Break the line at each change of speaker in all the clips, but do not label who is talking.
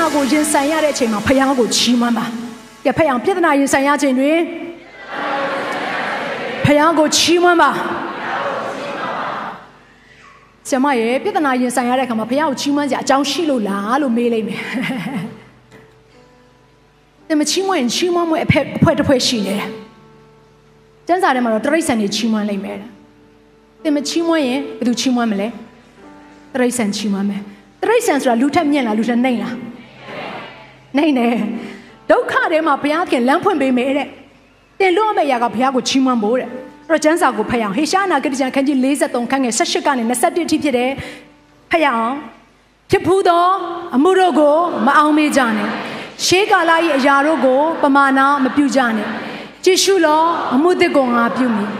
နာကိုရင်ဆိုင်ရတဲ့အချိန်မှာဖယားကိုချီးမွမ်းပါ။ကဲဖယားပြဿနာရင်ဆိုင်ရချိန်တွင်ဖယားကိုချီးမွမ်းပါ။ဆရာမရဲ့ပြဿနာရင်ဆိုင်ရတဲ့အခါမှာဖယားကိုချီးမွမ်းစရာအကြောင်းရှိလို့လားလို့မေးလိုက်မယ်။တမချီးမွမ်းရင်ချီးမွမ်းမွဲအဖက်အဖွဲတစ်ဖွဲရှိနေတယ်။ကျမ်းစာထဲမှာတော့တရိတ်ဆန်ကြီးချီးမွမ်းလိုက်မယ်။တမချီးမွမ်းရင်ဘယ်သူချီးမွမ်းမလဲ။တရိတ်ဆန်ချီးမွမ်းမယ်။တရိတ်ဆန်ဆိုတာလူထက်မြင့်လားလူထက်နှိမ့်လား နှိမ့်တယ်ဒုက္ခထဲမှာဘုရားခင်လမ်းဖွင့်ပေးမယ်တဲ့တင်လို့မယ့်ຢာကဘုရားကိုချီးမွမ်းဖို့တဲ့အဲ့တော့ကျမ်းစာကိုဖတ်ရအောင်ဟေရှာနာဂတိကျမ်းခန်းကြီး53ခန်းငယ်18ကနေ21အထိဖြစ်တယ်ဖတ်ရအောင်ဖြစ်ဖူးသောအမှုတို့ကိုမအောင်မေ့ကြနဲ့ရှေးကာလ၏အရာတို့ကို ပမာဏမပြုကြနဲ့ကြည့်ရှုလောအမှုတစ်ကိုငါပြုမည်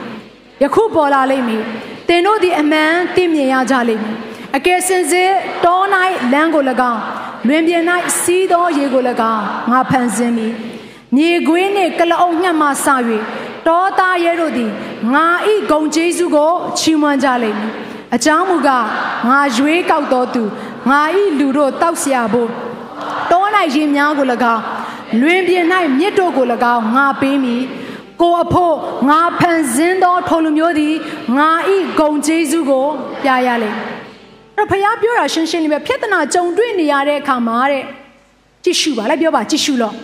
ယခုပေါ်လာလိမ့်မည်သင်တို့သည်အမှန်သိမြင်ရကြလိမ့်မည်အကယ်စင်စစ်တော၌လမ်းကို၎င်း လွင်ပြင်၌စီးသောရေကို၎င်းငါဖန်ဆင်းမည်မြေခွေးနှင့်ကလအုပ်ညှက်မှဆ၍တောသားရဲတို့သည်ငါဤဂုံကျေးဇူးကိုချီးမွမ်းကြလိမ့်မည်အကြောင်းမူကားငါရွေးကောက်တော်သူငါဤလူတို့တောက်เสียဖို့တော၌ရေများကို၎င်းလွင်ပြင်၌မြစ်တို့ကို၎င်းငါပေးမည်ကိုအဖို့ငါဖန်ဆင်းသောထိုလူမျိုးသည်ငါဤဂုံကျေးဇူးကိုပြရလိမ့်မည် တော့ဖခင်ပြောတာရှင်းရှင်းလေးပဲပြဿနာကြုံတွေ့နေရတဲ့အခါမှာတဲ့ကြည့်ရှုပါလိုက်ပြောပါကြည့်ရှုလို့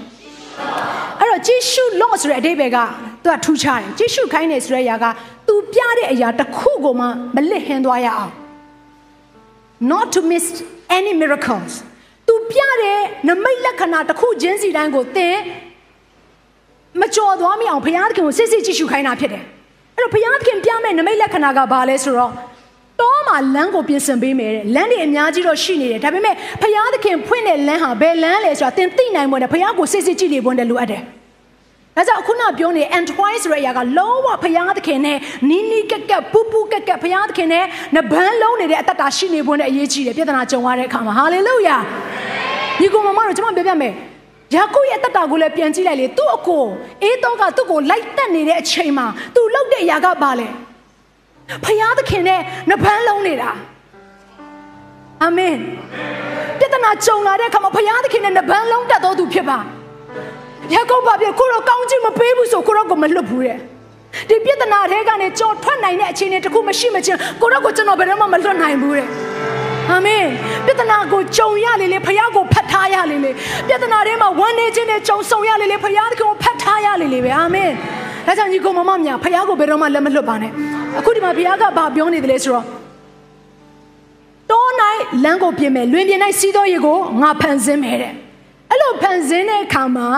အဲ့တော့ကြည့်ရှုလို့ဆိုတဲ့အဓိပ္ပာယ်ကသူကထူးခြားတယ်ကြည့်ရှုခိုင်းနေဆိုတဲ့အရာက तू ပြတဲ့အရာတစ်ခုကိုမှမလစ်ဟင်းသွားရအောင် not to miss any miracles तू ပြတဲ့နမိတ်လက္ခဏာတစ်ခုချင်းစီတိုင်းကိုသင်မကြော်သွားမိအောင်ဘုရားသခင်ကိုစစ်စစ်ကြည့်ရှုခိုင်းတာဖြစ်တယ်အဲ့တော့ဘုရားသခင်ပြမဲ့နမိတ်လက္ခဏာကဘာလဲဆိုတော့တော မှာလမ်းကိုပြင်ဆင်ပေးမယ်တဲ့လမ်းတွေအများကြီးတော့ရှိနေတယ်ဒါပေမဲ့ဖယားသခင်ဖွင့်တဲ့လမ်းဟာဘယ်လမ်းလဲဆိုတာသင်သိနိုင်ဖို့နဲ့ဖယားကိုစစ်စစ်ကြည့်နေဖို့နဲ့လိုအပ်တယ်ဒါကြောင့်ခုနပြောနေ and twice ဆိုတဲ့အရာကလုံးဝဖယားသခင်နဲ့နီးနီးကက်ကက်ပူပူကက်ကက်ဖယားသခင်နဲ့နဘန်းလုံးနေတဲ့အတ္တတာရှိနေဖို့နဲ့အရေးကြီးတယ်ပြဿနာကြုံရတဲ့အခါမှာ hallelujah ဒီကောင်မမတို့ကျွန်မပြောပြမယ်ယာကုရဲ့တတကိုလည်းပြန်ကြည့်လိုက်လေသူ့အကိုအေးတော့ကသူ့ကိုလိုက်တက်နေတဲ့အချိန်မှာသူလှုပ်တဲ့အရာကဘာလဲ ဖယားသခင်နဲ့နှပန်းလုံးနေတာအာမင်ပြဿနာကြုံလာတဲ့အခါမှာဖယားသခင်နဲ့နှပန်းလုံးတက်တော်သူဖြစ်ပါရကုန်းပါပြကိုတော့ကောင်းချင်မပေးဘူးဆိုကိုတော့ကိုမလွတ်ဘူးတဲ့ဒီပြဿနာတွေကနေကြော်ထွက်နိုင်တဲ့အခြေအနေတခုမရှိမချင်းကိုတော့ကိုကျွန်တော်ဘယ်တော့မှမလွတ်နိုင်ဘူးတဲ့အာမင်ပြဿနာကိုကြုံရလေလေဖယားကိုဖတ်ထားရလေလေပြဿနာတွေမှာဝမ်းနေခြင်းနဲ့ကြုံဆုံရလေလေဖယားသခင်ကိုဖတ်ထားရလေလေပဲအာမင်ဒါကြောင့်ညီကောင်မမများဖယားကိုဘယ်တော့မှလက်မလွတ်ပါနဲ့ အခုဒီမှာဘုရားကဘာပြောနေတယ်လဲဆိုတော့တော၌လမ်းကိုပြင်မယ်လွင်ပြင်၌စီးသောရေကိုငါဖန်ဆင်းမယ်တဲ့အဲ့လိုဖန်ဆင်းတဲ့အခါမှာ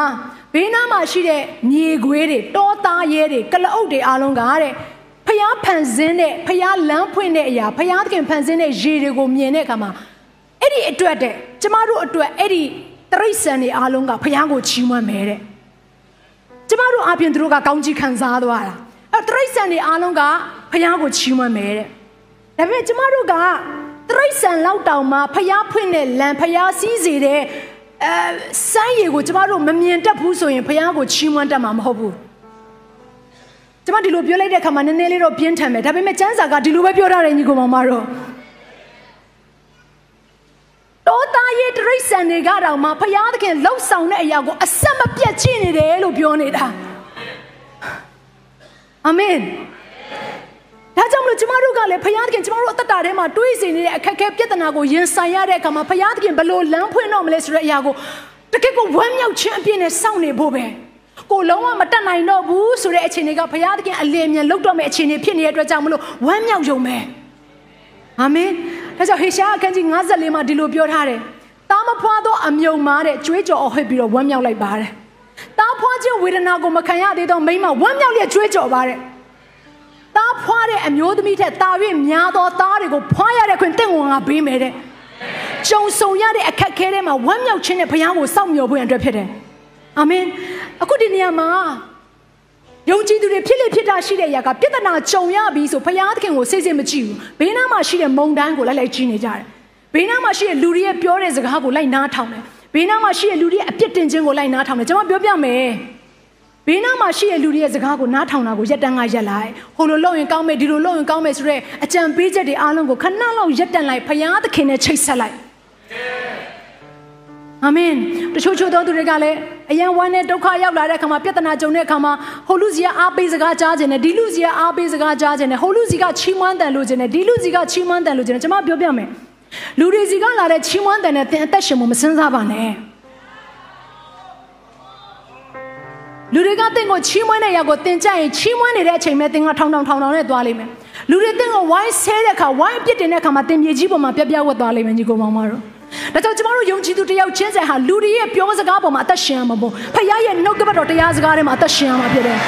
ဘေးနားမှာရှိတဲ့မြေခွေးတွေတောသားရဲတွေကလအုပ်တွေအားလုံးကတဲ့ဖျားဖန်ဆင်းတဲ့ဖျားလမ်းဖွင့်တဲ့အရာဖျားသခင်ဖန်ဆင်းတဲ့ရေတွေကိုမြင်တဲ့အခါမှာအဲ့ဒီအတွက်တဲ့ကျမတို့အတွက်အဲ့ဒီတရိษံတွေအားလုံးကဖျားကိုချီးမွမ်းမယ်တဲ့ကျမတို့အပြင်သူတို့ကကောင်းကြီးခံစားသွားတာ အဲတရိษံတွေအားလုံးကဖះကိုချီးမွမ်းမယ်တဲ့ဒါပေမဲ့ကျမတို့ကတရိษံလောက်တောင်မှဖះဖွင့်တဲ့လမ်းဖះစီးစေတဲ့အဲစိုင်းရည်ကိုကျမတို့မမြင်တတ်ဘူးဆိုရင်ဖះကိုချီးမွမ်းတတ်မှာမဟုတ်ဘူးကျမဒီလိုပြောလိုက်တဲ့အခါမှာနည်းနည်းလေးတော့ပြင်းထန်မယ်ဒါပေမဲ့ကျမ်းစာကဒီလိုပဲပြောထားတယ်ညီကောင်မောင်မတို့တောသားရဲ့တရိษံတွေကတော့မှဖះသခင်လှုပ်ဆောင်တဲ့အရာကိုအဆက်မပြတ်ကြည့်နေတယ်လို့ပြောနေတာ အာမင်ဒါကြောင့်မလို့ကျမတို့ကလည်းဖယားသခင်ကျမတို့အသက်တာထဲမှာတွေးစီနေတဲ့အခက်အခဲပြဿနာကိုရင်ဆိုင်ရတဲ့အခါမှာဖယားသခင်ဘလို့လမ်းဖွင့်တော့မလဲဆိုတဲ့အရာကိုတကယ်ကိုဝမ်းမြောက်ခြင်းအပြည့်နဲ့စောင့်နေဖို့ပဲကိုလုံးဝမတက်နိုင်တော့ဘူးဆိုတဲ့အခြေအနေကဘုရားသခင်အလင်းမြန်လောက်တော့မယ့်အခြေအနေဖြစ်နေတဲ့အတွက်ကြောင့်မလို့ဝမ်းမြောက်ရုံပဲအာမင်ဒါကြောင့်ဟေရှာအခန်းကြီး54မှာဒီလိုပြောထားတယ်တားမဖွာသောအမြုံမားတဲ့ကြွေးကြော်အဟစ်ပြီးတော့ဝမ်းမြောက်လိုက်ပါတယ် တားဖွာခြင်းဝေဒနာကိုမခံရသေးသောမိမဝမ်းမြောက်လျက်ကြွေးကြော်ပါတယ်သားဖွားတဲ့အမျိုးသမီးထက်တာ၍များသောသားတွေကိုဖွားရတဲ့ခွင့်တင့်ဝင်ငါပေးမယ်တဲ့ကြုံဆုံရတဲ့အခက်အခဲတွေမှာဝမ်းမြောက်ခြင်းနဲ့ဘုရားကိုစောင့်မျှော်ဖို့အတွက်ဖြစ်တယ်အာမင်အခုဒီနေရာမှာယုံကြည်သူတွေဖြစ်လေဖြစ်တာရှိတဲ့အရာကပြဿနာကြုံရပြီဆိုဘုရားသခင်ကိုစိတ်စိတ်မကြည့်ဘူးဘေးနားမှာရှိတဲ့မုံတန်းကိုလိုက်လိုက်ကြည့်နေကြတယ်ဘေးနားမှာရှိတဲ့လူတွေရဲ့ပြောတဲ့စကားကိုလိုက်နားထောင်တယ် ဘေးနားမှာရှိတဲ့လူတွေရဲ့အပြစ်တင်ခြင်းကိုလိုက်နားထောင်တယ်ကျွန်တော်ပြောပြမယ်ဘေးနားမှာရှိတဲ့လူတွေရဲ့စကားကိုနားထောင်တာကိုရက်တန်းကရက်လိုက်ဟိုလိုလုပ်ရင်ကောင်းမယ်ဒီလိုလုပ်ရင်ကောင်းမယ်ဆိုတော့အကြံပေးချက်တွေအားလုံးကိုခဏလောက်ရက်တန်းလိုက်ဘုရားသခင်နဲ့ချိတ်ဆက်လိုက်အာမင်တချို့ချို့သောသူတွေကလည်းအယံဝမ်းနဲ့ဒုက္ခရောက်လာတဲ့အခါမှာပြဿနာကြုံတဲ့အခါမှာဟိုလူစီကအားပေးစကားကြားခြင်းနဲ့ဒီလူစီကအားပေးစကားကြားခြင်းနဲ့ဟိုလူစီကချီးမွမ်းတယ်လို့ခြင်းနဲ့ဒီလူစီကချီးမွမ်းတယ်လို့ခြင်းနဲ့ကျွန်မပြောပြမယ် လူတွေစီကလာတဲ့ချီးမွမ်းတယ်နဲ့သင်အသက်ရှင်မှုမစင်စားပါနဲ့လူတွေကတင့်ကိုချီးမွမ်းတဲ့ຢာကိုတင်ကြရင်ချီးမွမ်းနေတဲ့အချိန်မဲ့တင်ကထောင်ထောင်ထောင်ထောင်နဲ့သွားလိမ့်မယ်လူတွေတင့်ကိုဝိုင်းဆဲတဲ့အခါဝိုင်းအပြစ်တင်တဲ့အခါမှာတင်မြေကြီးပေါ်မှာပြပြဝတ်သွားလိမ့်မယ်ညီကောင်မောင်မတို့ဒါကြောင့်ကျမတို့ယုံကြည်သူတယောက်ချင်းစံဟာလူတွေရဲ့ပြောစကားပေါ်မှာအသက်ရှင်ရမှာပေါ့ဖခင်ရဲ့နှုတ်ကပတ်တော်တရားစကားထဲမှာအသက်ရှင်ရမှာဖြစ်တယ်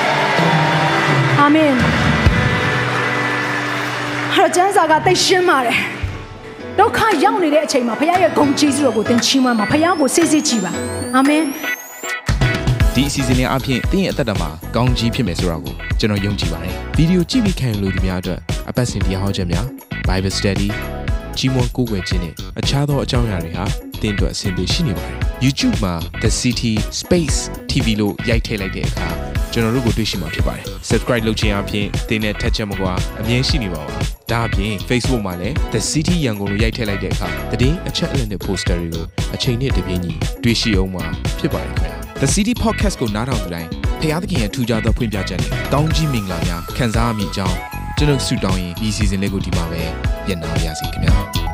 အာမင်ဟာကျမ်းစာကသိရှင်းပါတယ် ဒုက္ခရောက်နေတဲ့အချိန်မှာဖခင်ရဲ့ဂုဏ်ကျေးဇူးတော်ကိုသင်ချီးမွမ်းပါဖခင်ကိုစိတ်စိတ်ကြည်ပါအာမင်
ဒီအစီအစဉ်လေးအပြင်တင်းရဲ့အသက်တာမှာကောင်းကြီးဖြစ်မယ်ဆိုတာကိုကျွန်တော်ယုံကြည်ပါတယ်ဗီဒီယိုကြည့်ပြီးခံယူလို့ဒီများအတွက်အပတ်စဉ်တရားဟောခြင်းများ Bible Study ကြီးမွန်ကိုးကွယ်ခြင်းနဲ့အခြားသောအကြောင်းအရာတွေဟာတင်းအတွက်အဆင်ပြေရှိနေပါတယ် YouTube မှာ The City Space TV လို့ရိုက်ထည့်လိုက်တဲ့အခါကျွန်တော်တို့ကိုတွေ့ရှိမှာဖြစ်ပါတယ် Subscribe လုပ်ခြင်းအပြင်တင်းနဲ့ထက်ချက်မကွာအမြင်ရှိနေပါပါ ဒါအပြင် Facebook မှာလည်း The City ရန်ကုန်လို့ရိုက်ထည့်လိုက်တဲ့အခါတည်အချက်အလက်နဲ့ poster တွေကိုအချိန်နဲ့တပြေးညီတွေ့ရှိအောင်မှာဖြစ်ပါတယ်ခင်ဗျာ The City Podcast ကိုနားထောင်ကြတိုင်းဖျားသခင်ရဲ့ထူကြသောဖွင့်ပြချက်နဲ့ကောင်းကြီးမင်္ဂလာများခံစားမိကြောင်းကျွန်တော်ဆုတောင်းရင်ဒီ season လေးကိုဒီမှာပဲညံ့နာပါရစေခင်ဗျာ